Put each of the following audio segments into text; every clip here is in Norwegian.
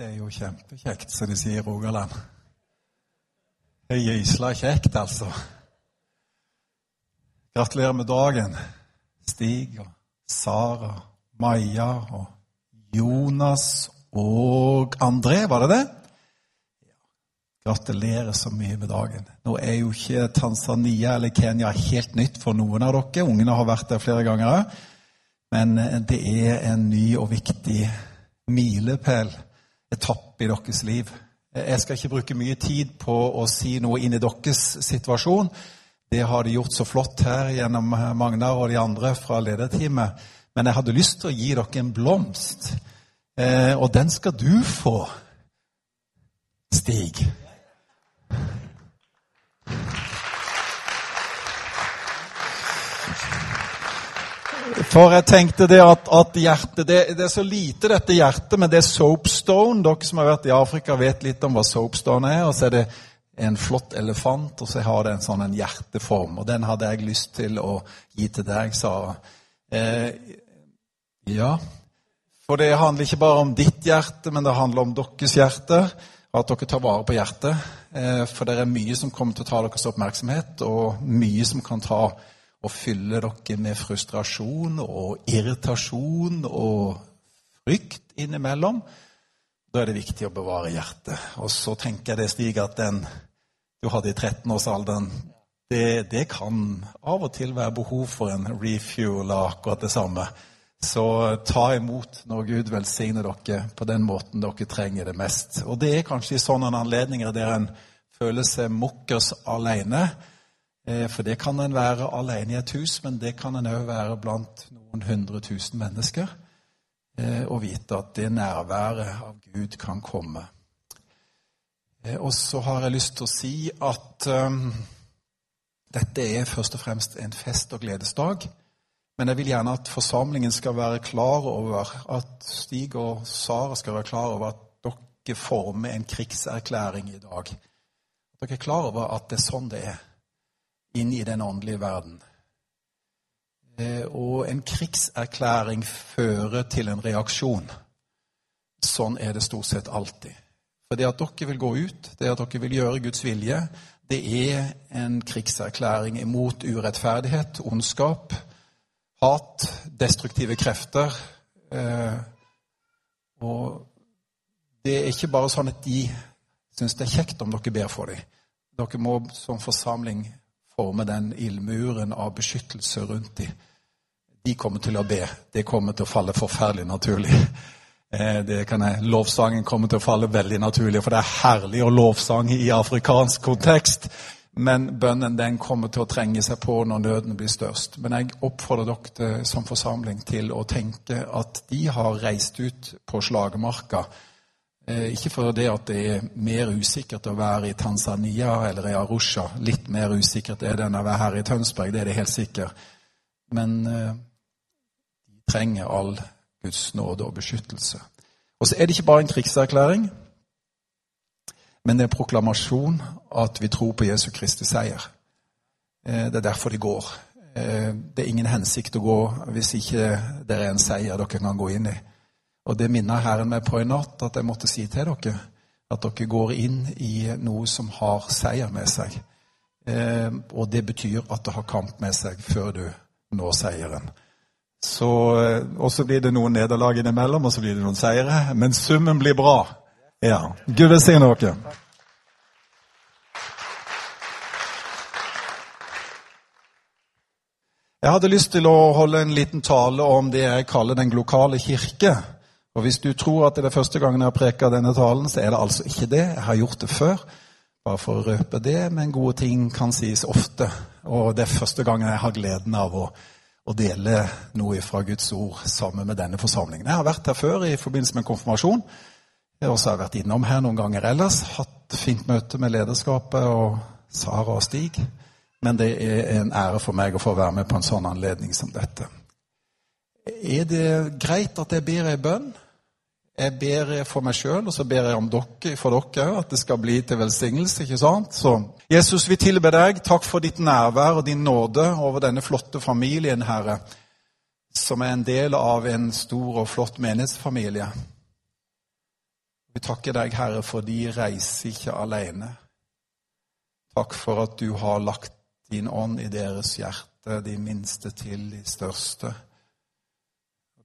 Dette er jo kjempekjekt, som de sier i Rogaland. Det er gysla kjekt, altså. Gratulerer med dagen, Stig og Sara, Maja og Jonas og André, var det det? Gratulerer så mye med dagen. Nå er jo ikke Tanzania eller Kenya helt nytt for noen av dere. Ungene har vært der flere ganger. Men det er en ny og viktig milepæl, etappe i deres liv. Jeg skal ikke bruke mye tid på å si noe inn i deres situasjon. Det har de gjort så flott her gjennom Magnar og de andre fra lederteamet. Men jeg hadde lyst til å gi dere en blomst, eh, og den skal du få, Stig. For jeg tenkte det at, at hjertet det, det, er så lite, dette hjertet, men det er soapstone. Dere som har vært i Afrika, vet litt om hva soapstone er. Og så er det en flott elefant, og så har det en sånn en hjerteform. Og den hadde jeg lyst til å gi til deg, Sara. Eh, ja. For det handler ikke bare om ditt hjerte, men det handler om deres hjerte. At dere tar vare på hjertet. Eh, for det er mye som kommer til å ta deres oppmerksomhet, og mye som kan ta og fylle dere med frustrasjon og irritasjon og frykt innimellom, da er det viktig å bevare hjertet. Og så tenker jeg det, Stig, at den du hadde i 13-årsalderen, det, det, kan av og til være behov for en refuel av akkurat det samme. Så ta imot når Gud velsigner dere på den måten dere trenger det mest. Og det er kanskje i sånne anledninger der en føler seg mukkers alene Eh, for det kan en være alene i et hus, men det kan en òg være blant noen hundre tusen mennesker. Eh, og vite at det nærværet av Gud kan komme. Eh, og så har jeg lyst til å si at um, dette er først og fremst en fest- og gledesdag. Men jeg vil gjerne at forsamlingen skal være klar over, at Stig og Sara skal være klar over at dere former en krigserklæring i dag. Dere er klar over at det er sånn det er inn i den åndelige verden. Eh, og en krigserklæring fører til en reaksjon. Sånn er det stort sett alltid. For det at dere vil gå ut, det at dere vil gjøre Guds vilje, det er en krigserklæring imot urettferdighet, ondskap, hat, destruktive krefter. Eh, og det er ikke bare sånn at de syns det er kjekt om dere ber for dem. Dere må som forsamling forme den ildmuren av beskyttelse rundt dem. De kommer til å be. Det kommer til å falle forferdelig naturlig. Eh, det kan jeg, Lovsangen kommer til å falle veldig naturlig, for det er herlig å lovsange i afrikansk kontekst. Men bønnen den kommer til å trenge seg på når nøden blir størst. Men jeg oppfordrer dere som forsamling til å tenke at de har reist ut på slagmarka ikke for det at det er mer usikkert å være i Tanzania eller i Arusha. Litt mer usikkert er det enn å være her i Tønsberg, det er det helt sikkert. Men eh, trenger all Guds nåde og beskyttelse. Og så er det ikke bare en krigserklæring, men det er en proklamasjon at vi tror på Jesu Kristi seier. Eh, det er derfor de går. Det er ingen hensikt å gå hvis ikke det er en seier dere kan gå inn i. Og det minner Herren meg på i natt, at jeg måtte si til dere at dere går inn i noe som har seier med seg. Eh, og det betyr at det har kamp med seg før du når seieren. Så, eh, og så blir det noen nederlag innimellom, og så blir det noen seire. Men summen blir bra. Ja. Gud velsigne dere. Jeg hadde lyst til å holde en liten tale om det jeg kaller den lokale kirke. Og Hvis du tror at det er første gangen jeg har preka denne talen, så er det altså ikke det. Jeg har gjort det før, bare for å røpe det. Men gode ting kan sies ofte. Og det er første gangen jeg har gleden av å, å dele noe fra Guds ord sammen med denne forsamlingen. Jeg har vært her før i forbindelse med konfirmasjon. Jeg har også vært innom her noen ganger ellers. Hatt fint møte med lederskapet og Sara og Stig. Men det er en ære for meg å få være med på en sånn anledning som dette. Er det greit at jeg ber ei bønn? Jeg ber for meg sjøl, og så ber jeg om dere, for dere at det skal bli til velsignelse. ikke sant? Så Jesus, vi tilber deg. Takk for ditt nærvær og din nåde over denne flotte familien, Herre, som er en del av en stor og flott menighetsfamilie. Vi takker deg, Herre, for de reiser ikke alene. Takk for at du har lagt din ånd i deres hjerte, de minste til de største.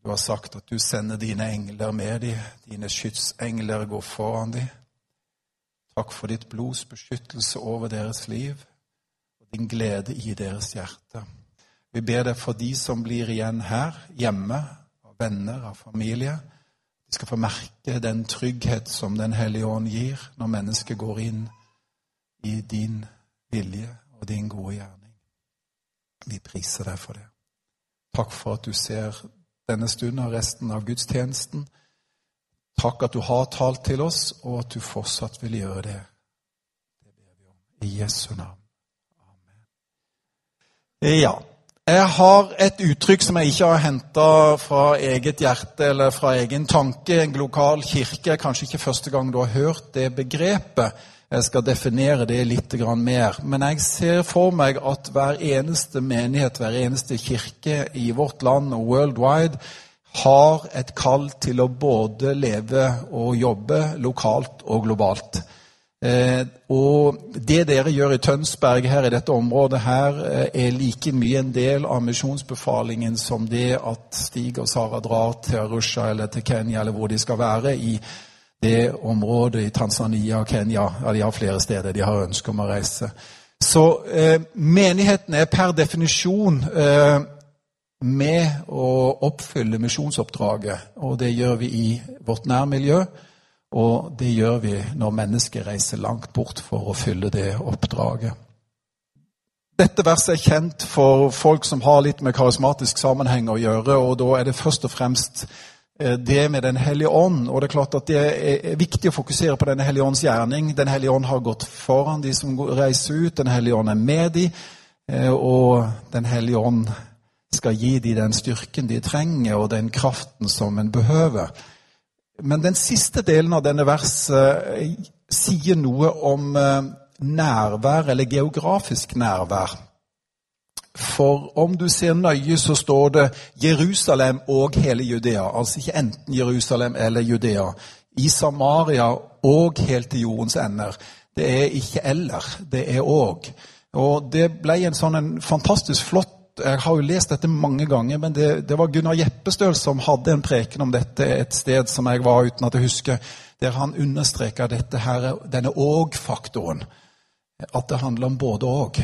Du har sagt at du sender dine engler med dem, dine skytsengler går foran dem. Takk for ditt blods beskyttelse over deres liv og din glede i deres hjerte. Vi ber deg for de som blir igjen her, hjemme, av venner, av familie. De skal få merke den trygghet som Den hellige ånd gir når mennesket går inn i din vilje og din gode gjerning. Vi priser deg for det. Takk for at du ser denne stunden og resten av gudstjenesten. Takk at du har talt til oss, og at du fortsatt vil gjøre det. Det ber vi om. I Jesu navn. Amen. Ja. Jeg har et uttrykk som jeg ikke har henta fra eget hjerte eller fra egen tanke. En lokal kirke. Kanskje ikke første gang du har hørt det begrepet. Jeg skal definere det litt mer. Men jeg ser for meg at hver eneste menighet, hver eneste kirke i vårt land og worldwide har et kall til å både leve og jobbe lokalt og globalt. Eh, og det dere gjør i Tønsberg her i dette området, her, eh, er like mye en del av misjonsbefalingen som det at Stig og Sara drar til Russia eller til Kenya eller hvor de skal være i det området i Tanzania og Kenya. Ja, de har flere steder de har ønske om å reise. Så eh, menigheten er per definisjon eh, med å oppfylle misjonsoppdraget. Og det gjør vi i vårt nærmiljø, og det gjør vi når mennesker reiser langt bort for å fylle det oppdraget. Dette verset er kjent for folk som har litt med karismatisk sammenheng å gjøre, og da er det først og fremst det med Den hellige ånd. Og det er klart at det er viktig å fokusere på Den hellige ånds gjerning. Den hellige ånd har gått foran de som reiser ut. Den hellige ånd er med de, eh, og Den hellige ånd skal gi de den styrken de trenger, og den kraften som en behøver. Men den siste delen av denne verset eh, sier noe om nærvær, eller geografisk nærvær. For om du ser nøye, så står det Jerusalem og hele Judea. Altså ikke enten Jerusalem eller Judea. I Samaria og helt til jordens ender. Det er ikke eller, det er òg. Og det ble en sånn en fantastisk flott Jeg har jo lest dette mange ganger, men det, det var Gunnar Jeppestøl som hadde en preken om dette et sted som jeg var uten at jeg husker, der han understreka denne og-faktoren. At det handler om både og.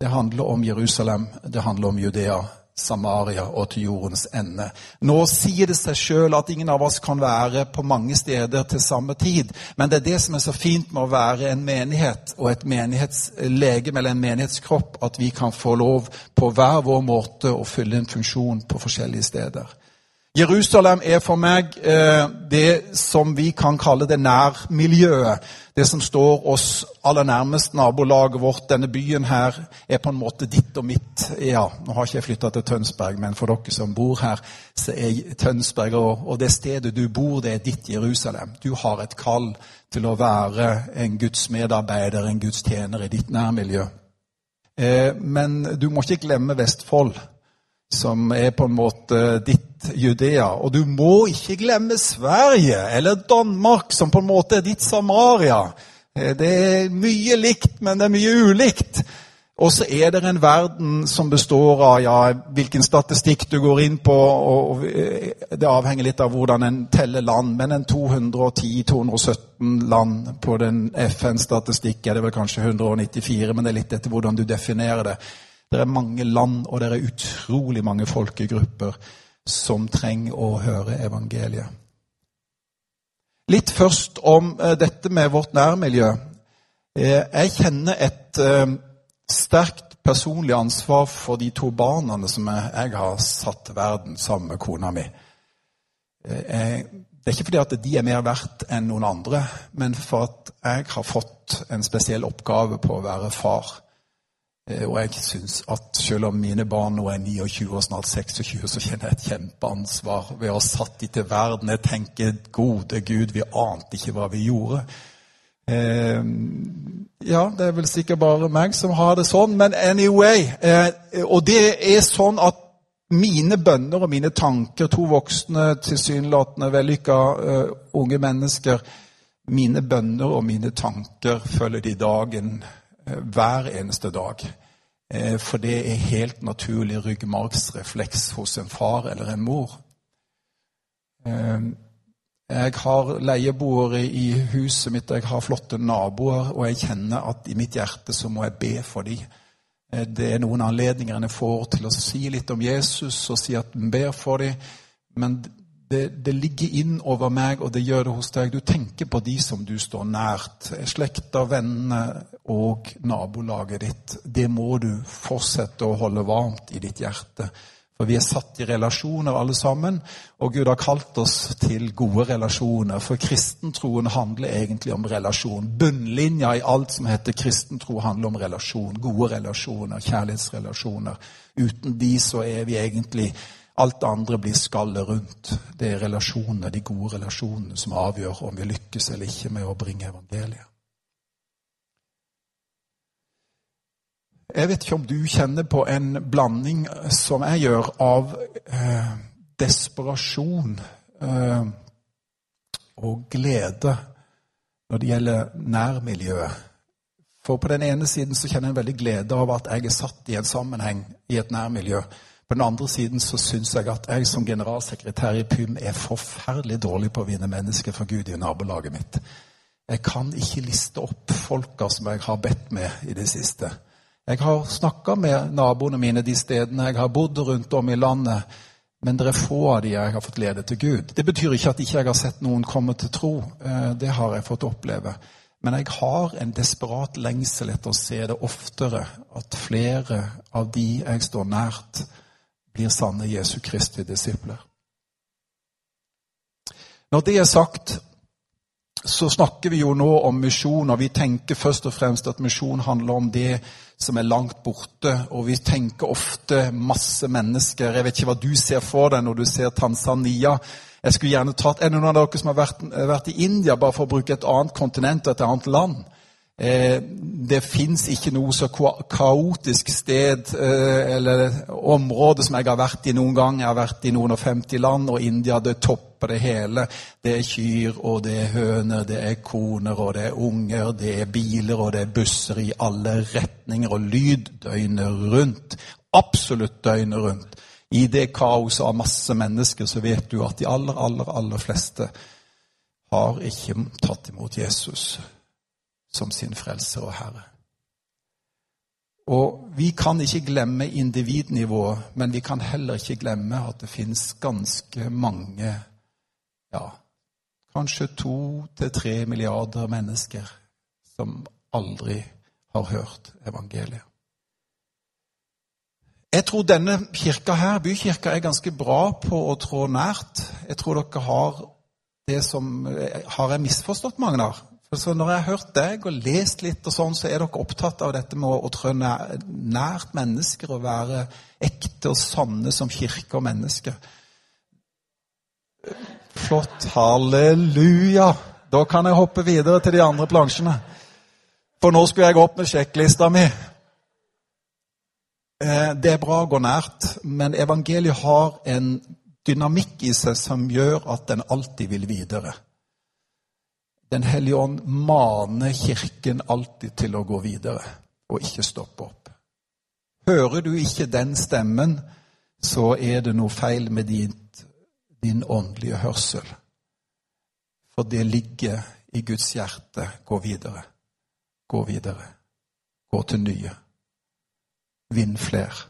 Det handler om Jerusalem, det handler om Judea, Samaria og til jordens ende. Nå sier det seg sjøl at ingen av oss kan være på mange steder til samme tid. Men det er det som er så fint med å være en menighet og et menighetslegeme eller en menighetskropp, at vi kan få lov på hver vår måte å fylle en funksjon på forskjellige steder. Jerusalem er for meg eh, det som vi kan kalle det nærmiljøet. Det som står oss aller nærmest, nabolaget vårt. Denne byen her er på en måte ditt og mitt. Ja, Nå har ikke jeg flytta til Tønsberg, men for dere som bor her, så er Tønsberg og, og det stedet du bor, det er ditt Jerusalem. Du har et kall til å være en Guds medarbeider, en Guds tjener i ditt nærmiljø. Eh, men du må ikke glemme Vestfold som er på en måte ditt Judea. Og du må ikke glemme Sverige eller Danmark, som på en måte er ditt Samaria. Eh, det er mye likt, men det er mye ulikt. Og så er det en verden som består av ja, hvilken statistikk du går inn på. og eh, Det avhenger litt av hvordan en teller land. Men en 210-217 land på den FN-statistikk er det vel kanskje 194. Men det er litt etter hvordan du definerer det. Det er mange land, og det er utrolig mange folkegrupper som trenger å høre evangeliet. Litt først om uh, dette med vårt nærmiljø. Uh, jeg kjenner et uh, sterkt personlig ansvar for de to barna som jeg, har satt verden sammen med kona mi. Det er ikke fordi at de er mer verdt enn noen andre, men for at jeg har fått en spesiell oppgave på å være far. Eh, og jeg syns at selv om mine barn nå er 29 og snart 26, så kjenner jeg et kjempeansvar ved å ha satt dem til verden. Jeg tenker gode Gud, vi ante ikke hva vi gjorde. Eh, ja, det er vel sikkert bare meg som har det sånn, men anyway. Eh, og det er sånn at mine bønner og mine tanker, to voksne, tilsynelatende vellykka uh, unge mennesker Mine bønner og mine tanker følger de dagen uh, hver eneste dag. Uh, for det er helt naturlig ryggmargsrefleks hos en far eller en mor. Jeg har leieboere i huset mitt, jeg har flotte naboer, og jeg kjenner at i mitt hjerte så må jeg be for dem. Eh, det er noen anledninger en får til å si litt om Jesus og si at en ber for dem, men det, det, ligger inn over meg, og det gjør det hos deg. Du tenker på de som du står nært. Slekta, vennene og nabolaget ditt. Det må du fortsette å holde varmt i ditt hjerte. For vi er satt i relasjoner alle sammen, og Gud har kalt oss til gode relasjoner. For kristentroen handler egentlig om relasjon. Bunnlinja i alt som heter kristentro, handler om relasjon. Gode relasjoner, kjærlighetsrelasjoner. Uten de så er vi egentlig Alt andre blir skallet rundt. Det er relasjonene, de gode relasjonene som avgjør om vi lykkes eller ikke med å bringe evangeliet. Jeg vet ikke om du kjenner på en blanding som jeg gjør, av eh, desperasjon eh, og glede når det gjelder nærmiljøet. For på den ene siden så kjenner jeg en veldig glede av at jeg er satt i en sammenheng i et nærmiljø. På den andre siden så syns jeg at jeg som generalsekretær i PYM er forferdelig dårlig på å vinne mennesker for Gud i nabolaget mitt. Jeg kan ikke liste opp folka som jeg har bedt med i det siste. Jeg har snakka med naboene mine de stedene jeg har bodd rundt om i landet, men det er få av de jeg har fått lede til Gud. Det betyr ikke at ikke jeg ikke har sett noen komme til tro. Eh, det har jeg fått oppleve. Men jeg har en desperat lengsel etter å se det oftere, at flere av de jeg står nært, blir sanne Jesu Kristi disipler. Når det er sagt, så snakker vi jo nå om misjon, og vi tenker først og fremst at misjon handler om det som er langt borte. Og vi tenker ofte masse mennesker. Jeg vet ikke hva du ser for deg når du ser Tanzania. Jeg skulle gjerne tatt, Er det noen av dere som har vært, vært i India, bare for å bruke et annet kontinent og et annet land? Eh, det fins ikke noe så kaotisk sted eh, eller område som jeg har vært i noen gang. Jeg har vært i noen og 50 land, og India det topper det hele. Det er kyr, og det er høner, det er koner, og det er unger, det er biler, og det er busser i alle retninger, og lyd døgnet rundt. Absolutt døgnet rundt. I det kaoset av masse mennesker så vet du at de aller, aller, aller fleste har ikke tatt imot Jesus som sin frelser og herre. Og Vi kan ikke glemme individnivået, men vi kan heller ikke glemme at det finnes ganske mange, ja, kanskje to til tre milliarder mennesker som aldri har hørt evangeliet. Jeg tror denne kirka her, bykirka, er ganske bra på å trå nært. Jeg tror dere har det som Har jeg misforstått, Magnar? Så når jeg har hørt deg og lest litt, og sånn, så er dere opptatt av dette med å trø nært mennesker og være ekte og sanne som kirke og menneske. Flott. Halleluja. Da kan jeg hoppe videre til de andre plansjene. For nå skulle jeg opp med sjekklista mi. Eh, det er bra å gå nært, men evangeliet har en dynamikk i seg som gjør at den alltid vil videre. Den hellige ånd maner Kirken alltid til å gå videre og ikke stoppe opp. Hører du ikke den stemmen, så er det noe feil med din, din åndelige hørsel. For det ligger i Guds hjerte. Gå videre. Gå videre. Gå til nye. Vinn fler.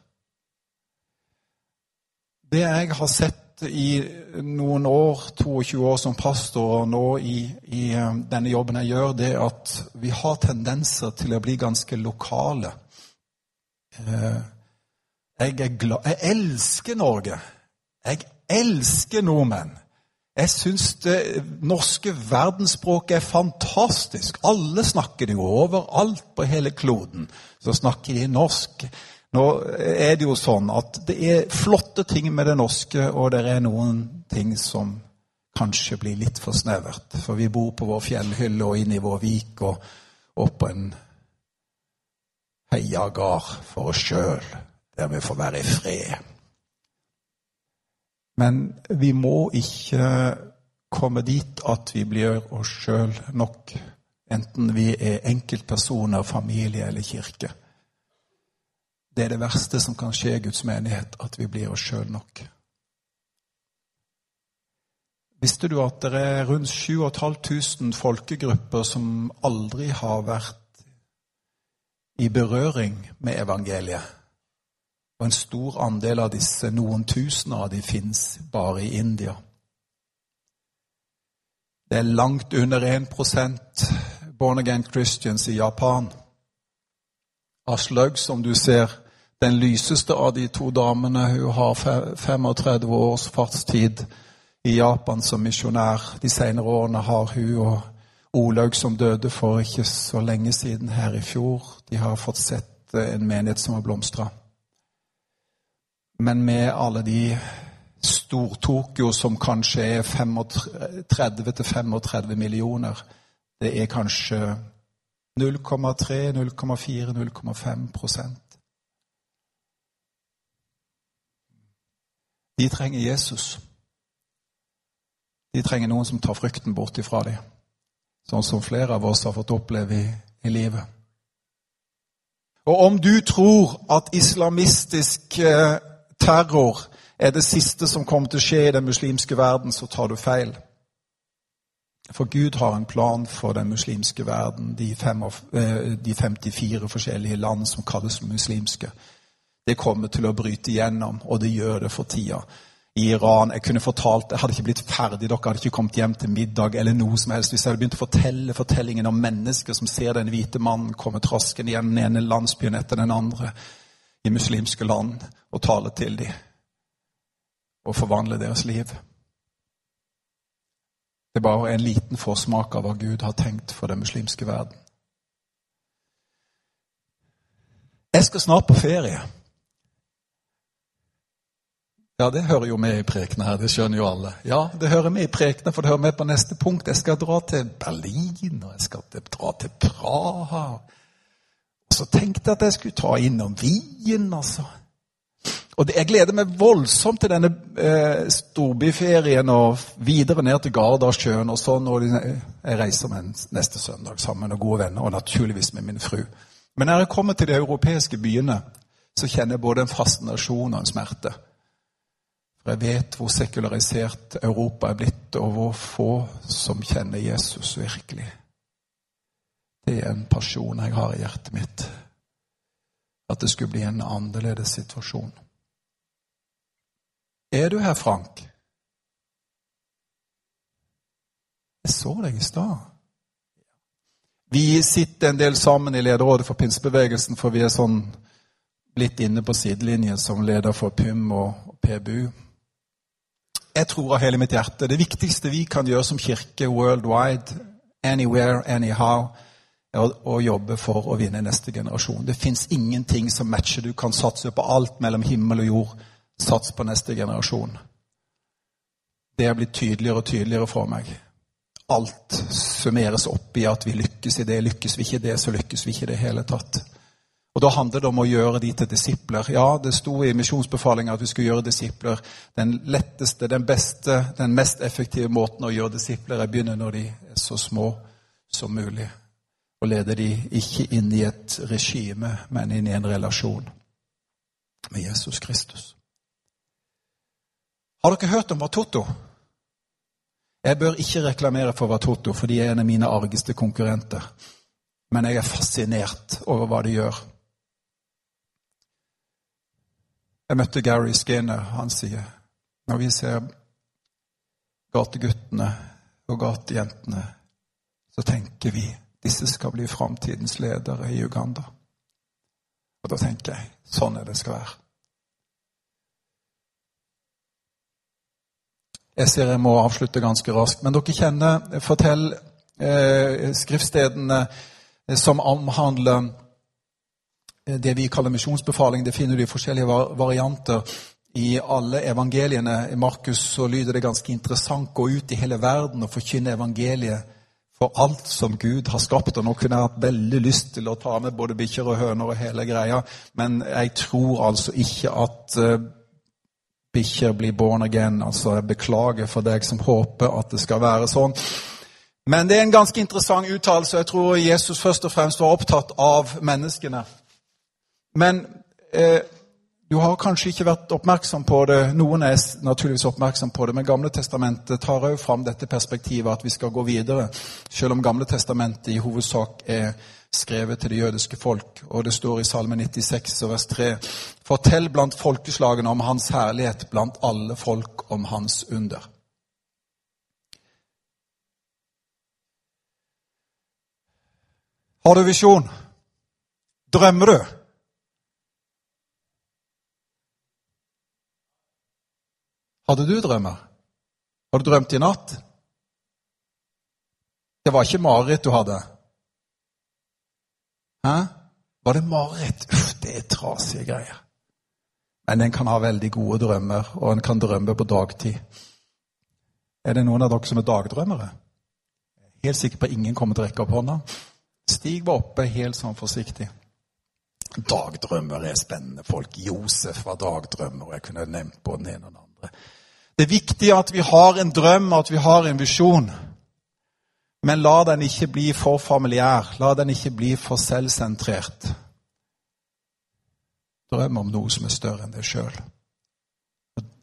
Det jeg har sett i noen år, 22 år som pastor, og nå i, i eh, denne jobben jeg gjør, det at vi har tendenser til å bli ganske lokale. Eh, jeg Jeg elsker Norge. Jeg elsker nordmenn. Jeg syns det norske verdensspråket er fantastisk. Alle snakker det jo overalt på hele kloden. Så snakker de norsk. Nå er det jo sånn at det er flotte ting med det norske, og det er noen ting som kanskje blir litt for snevert. For vi bor på vår fjellhylle og inne i vår vik og på en heiagard for oss sjøl, der vi får være i fred. Men vi må ikke komme dit at vi blir oss sjøl nok, enten vi er enkeltpersoner, familie eller kirke. Det er det verste som kan skje i Guds menighet, at vi blir oss sjøl nok. Visste du at det er rundt 7500 folkegrupper som aldri har vært i berøring med evangeliet? Og en stor andel av disse, noen tusen av de, fins bare i India. Det er langt under 1% born again Christians i Japan. Aslaug, som du ser, den lyseste av de to damene, hun har 35 års fartstid i Japan som misjonær. De senere årene har hun og Olaug, som døde for ikke så lenge siden her i fjor, de har fått sett en menighet som har blomstra. Men med alle de Stor-Tokyo, som kanskje er 30-35 millioner, det er kanskje 0,3, 0,4, 0,5 prosent. De trenger Jesus. De trenger noen som tar frykten bort ifra dem, sånn som flere av oss har fått oppleve i, i livet. Og om du tror at islamistisk eh, terror er det siste som kommer til å skje i den muslimske verden, så tar du feil. For Gud har en plan for den muslimske verden, de, fem, eh, de 54 forskjellige land som kalles muslimske. Det kommer til å bryte igjennom, og det gjør det for tida i Iran. Jeg kunne fortalt, jeg hadde ikke blitt ferdig, dere hadde ikke kommet hjem til middag eller noe som helst hvis jeg hadde begynt å fortelle fortellingen om mennesker som ser den hvite mannen komme traskende gjennom den ene landsbyen etter den andre i muslimske land og tale til dem og forvandle deres liv. Det er bare en liten forsmak av hva Gud har tenkt for den muslimske verden. Jeg skal snart på ferie. Ja, det hører jo med i prekene her. Det skjønner jo alle. Ja, det hører med i prekene, for det hører med på neste punkt. Jeg skal dra til Berlin, og jeg skal dra til Praha. Så tenkte jeg at jeg skulle ta innom Wien, altså. Og Jeg gleder meg voldsomt til denne eh, storbyferien og videre ned til Gardasjøen og sånn. og Jeg reiser med neste søndag sammen og gode venner, og naturligvis med min fru. Men når jeg kommer til de europeiske byene, så kjenner jeg både en fascinasjon og en smerte. For jeg vet hvor sekularisert Europa er blitt, og hvor få som kjenner Jesus virkelig. Det er en pasjon jeg har i hjertet mitt. At det skulle bli en annerledes situasjon. Er du her, Frank? Jeg så deg i stad. Vi sitter en del sammen i lederrådet for pinsebevegelsen, for vi er sånn blitt inne på sidelinjen som leder for PYM og PBU. Jeg tror av hele mitt hjerte det viktigste vi kan gjøre som kirke worldwide, anywhere, anyhow, er å jobbe for å vinne neste generasjon. Det fins ingenting som matcher. Du kan satse på alt mellom himmel og jord. Sats på neste generasjon. Det er blitt tydeligere og tydeligere for meg. Alt summeres opp i at vi lykkes i det. Lykkes vi ikke i det, så lykkes vi ikke i det hele tatt. Og Da handler det om å gjøre de til disipler. Ja, det sto i misjonsbefalinga at vi skulle gjøre disipler. Den letteste, den beste, den mest effektive måten å gjøre disipler er begynne når de er så små som mulig. Og lede de ikke inn i et regime, men inn i en relasjon med Jesus Kristus. Har dere hørt om Watoto? Jeg bør ikke reklamere for Watoto, for de er en av mine argeste konkurrenter. Men jeg er fascinert over hva de gjør. Jeg møtte Gary Skinner. Han sier når vi ser gateguttene og gatejentene, så tenker vi disse skal bli framtidens ledere i Uganda. Og da tenker jeg sånn er det skal være. Jeg ser jeg må avslutte ganske raskt, men dere kjenner Fortell eh, skriftstedene som omhandler det vi kaller misjonsbefaling, det finner du i forskjellige varianter i alle evangeliene. I Markus så lyder det ganske interessant gå ut i hele verden og forkynne evangeliet for alt som Gud har skapt. Og nå kunne jeg hatt veldig lyst til å ta med både bikkjer og høner og hele greia, men jeg tror altså ikke at uh, bikkjer blir born again. Altså, jeg beklager for deg som håper at det skal være sånn. Men det er en ganske interessant uttalelse. Jeg tror Jesus først og fremst var opptatt av menneskene. Men eh, du har kanskje ikke vært oppmerksom på det. Noen er naturligvis oppmerksom på det, men Gamle testamentet tar òg fram dette perspektivet at vi skal gå videre, selv om Gamle testamentet i hovedsak er skrevet til det jødiske folk. Og det står i Salme 96 vers 3.: Fortell blant folkeslagene om Hans herlighet, blant alle folk om Hans under. Har du visjon? Drømmer du? Hadde du drømmer? Har du drømt i natt? Det var ikke mareritt du hadde? Hæ? Var det mareritt? Uff, det er trasige greier. Men en kan ha veldig gode drømmer, og en kan drømme på dagtid. Er det noen av dere som er dagdrømmere? Helt sikker på at ingen kommer til å rekke opp hånda. Stig var oppe helt sånn forsiktig. Dagdrømmer er spennende folk. Josef var dagdrømmer, og jeg kunne nevnt både den ene og den andre. Det er viktig at vi har en drøm, at vi har en visjon. Men la den ikke bli for familiær. La den ikke bli for selvsentrert. Drøm om noe som er større enn deg sjøl.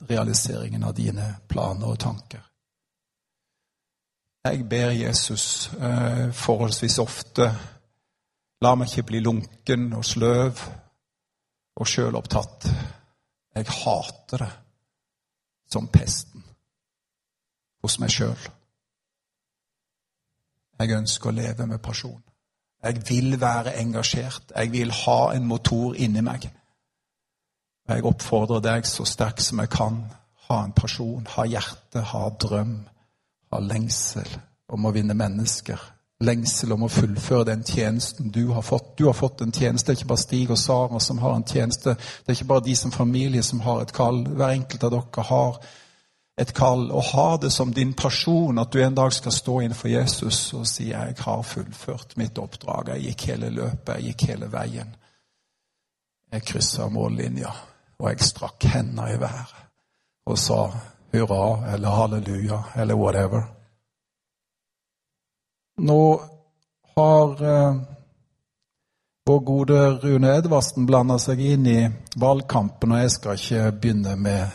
Realiseringen av dine planer og tanker. Jeg ber Jesus eh, forholdsvis ofte La meg ikke bli lunken og sløv og sjølopptatt. Jeg hater det som pesten hos meg sjøl. Jeg ønsker å leve med pasjon. Jeg vil være engasjert. Jeg vil ha en motor inni meg. Jeg oppfordrer deg så sterkt som jeg kan. Ha en pasjon, ha hjerte, ha drøm ha lengsel om å vinne mennesker. Lengsel om å fullføre den tjenesten du har fått. Du har fått en tjeneste. Det er ikke bare Stig og Sara som har en tjeneste. Det er ikke bare de som familie som har et kall. Hver enkelt av dere har et kall. Og ha det som din pasjon at du en dag skal stå innenfor Jesus og si 'Jeg har fullført mitt oppdrag. Jeg gikk hele løpet. Jeg gikk hele veien.' Jeg kryssa mållinja, og jeg strakk hendene i været og sa hurra eller halleluja eller whatever. Nå har eh, vår gode Rune Edvardsen blanda seg inn i valgkampen, og jeg skal ikke begynne med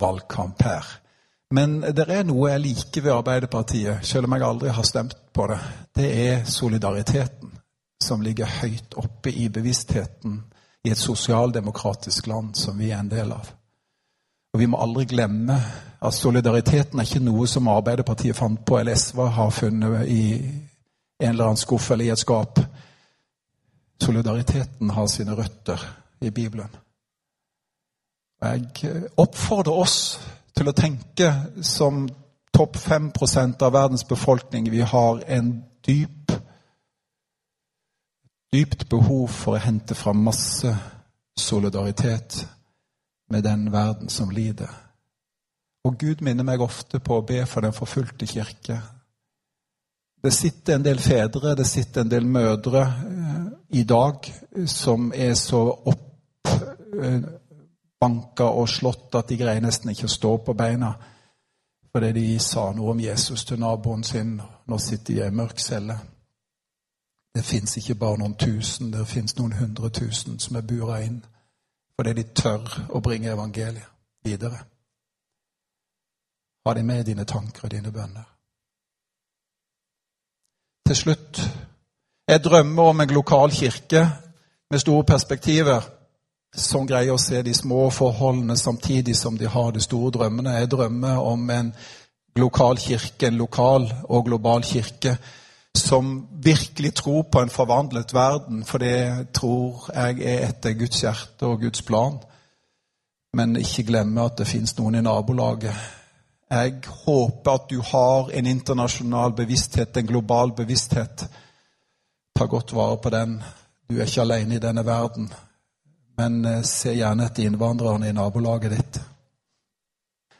valgkamp her. Men det er noe jeg liker ved Arbeiderpartiet, selv om jeg aldri har stemt på det. Det er solidariteten som ligger høyt oppe i bevisstheten i et sosialdemokratisk land som vi er en del av. Og Vi må aldri glemme at solidariteten er ikke noe som Arbeiderpartiet fant på, eller SV har funnet i en eller annen skuff eller i et skap. Solidariteten har sine røtter i Bibelen. Jeg oppfordrer oss til å tenke som topp 5 av verdens befolkning. Vi har en dyp, dypt behov for å hente fram masse solidaritet med den verden som lider. Og Gud minner meg ofte på å be for den forfulgte kirke. Det sitter en del fedre, det sitter en del mødre eh, i dag som er så oppbanka eh, og slått at de greier nesten ikke å stå på beina fordi de sa noe om Jesus til naboen sin. Nå sitter de i ei mørk celle. Det fins ikke bare noen tusen, det fins noen hundre tusen som er bura inn fordi de tør å bringe evangeliet videre. Ha de med dine tanker og dine bønner. Til slutt jeg drømmer om en lokal kirke med store perspektiver, som greier å se de små forholdene samtidig som de har de store drømmene. Jeg drømmer om en lokal kirke, en lokal og global kirke som virkelig tror på en forvandlet verden, for det tror jeg er etter Guds hjerte og Guds plan. Men ikke glemme at det fins noen i nabolaget. Jeg håper at du har en internasjonal bevissthet, en global bevissthet. Ta godt vare på den. Du er ikke alene i denne verden. Men eh, se gjerne etter innvandrerne i nabolaget ditt.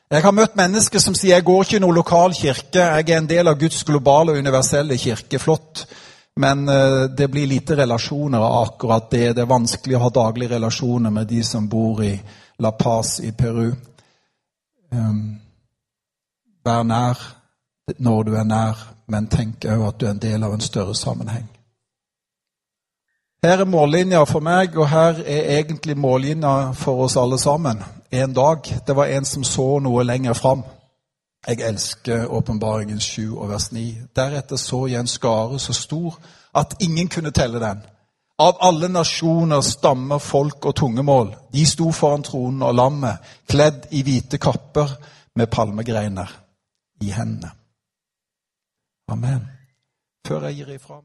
Jeg har møtt mennesker som sier jeg går ikke i noen lokal kirke, jeg er en del av Guds globale og universelle kirke. Flott. Men eh, det blir lite relasjoner av akkurat det. Det er vanskelig å ha daglige relasjoner med de som bor i La Paz i Peru. Um, vær nær når du er nær, men tenk òg at du er en del av en større sammenheng. Her er mållinja for meg, og her er egentlig mållinja for oss alle sammen. En dag. Det var en som så noe lenger fram. Jeg elsker åpenbaringen 7 og vers 9. Deretter så jeg en skare så stor at ingen kunne telle den. Av alle nasjoner, stammer, folk og tungemål. De sto foran tronen og lammet, kledd i hvite kapper med palmegreiner i hendene. Amen. Før jeg gir ifra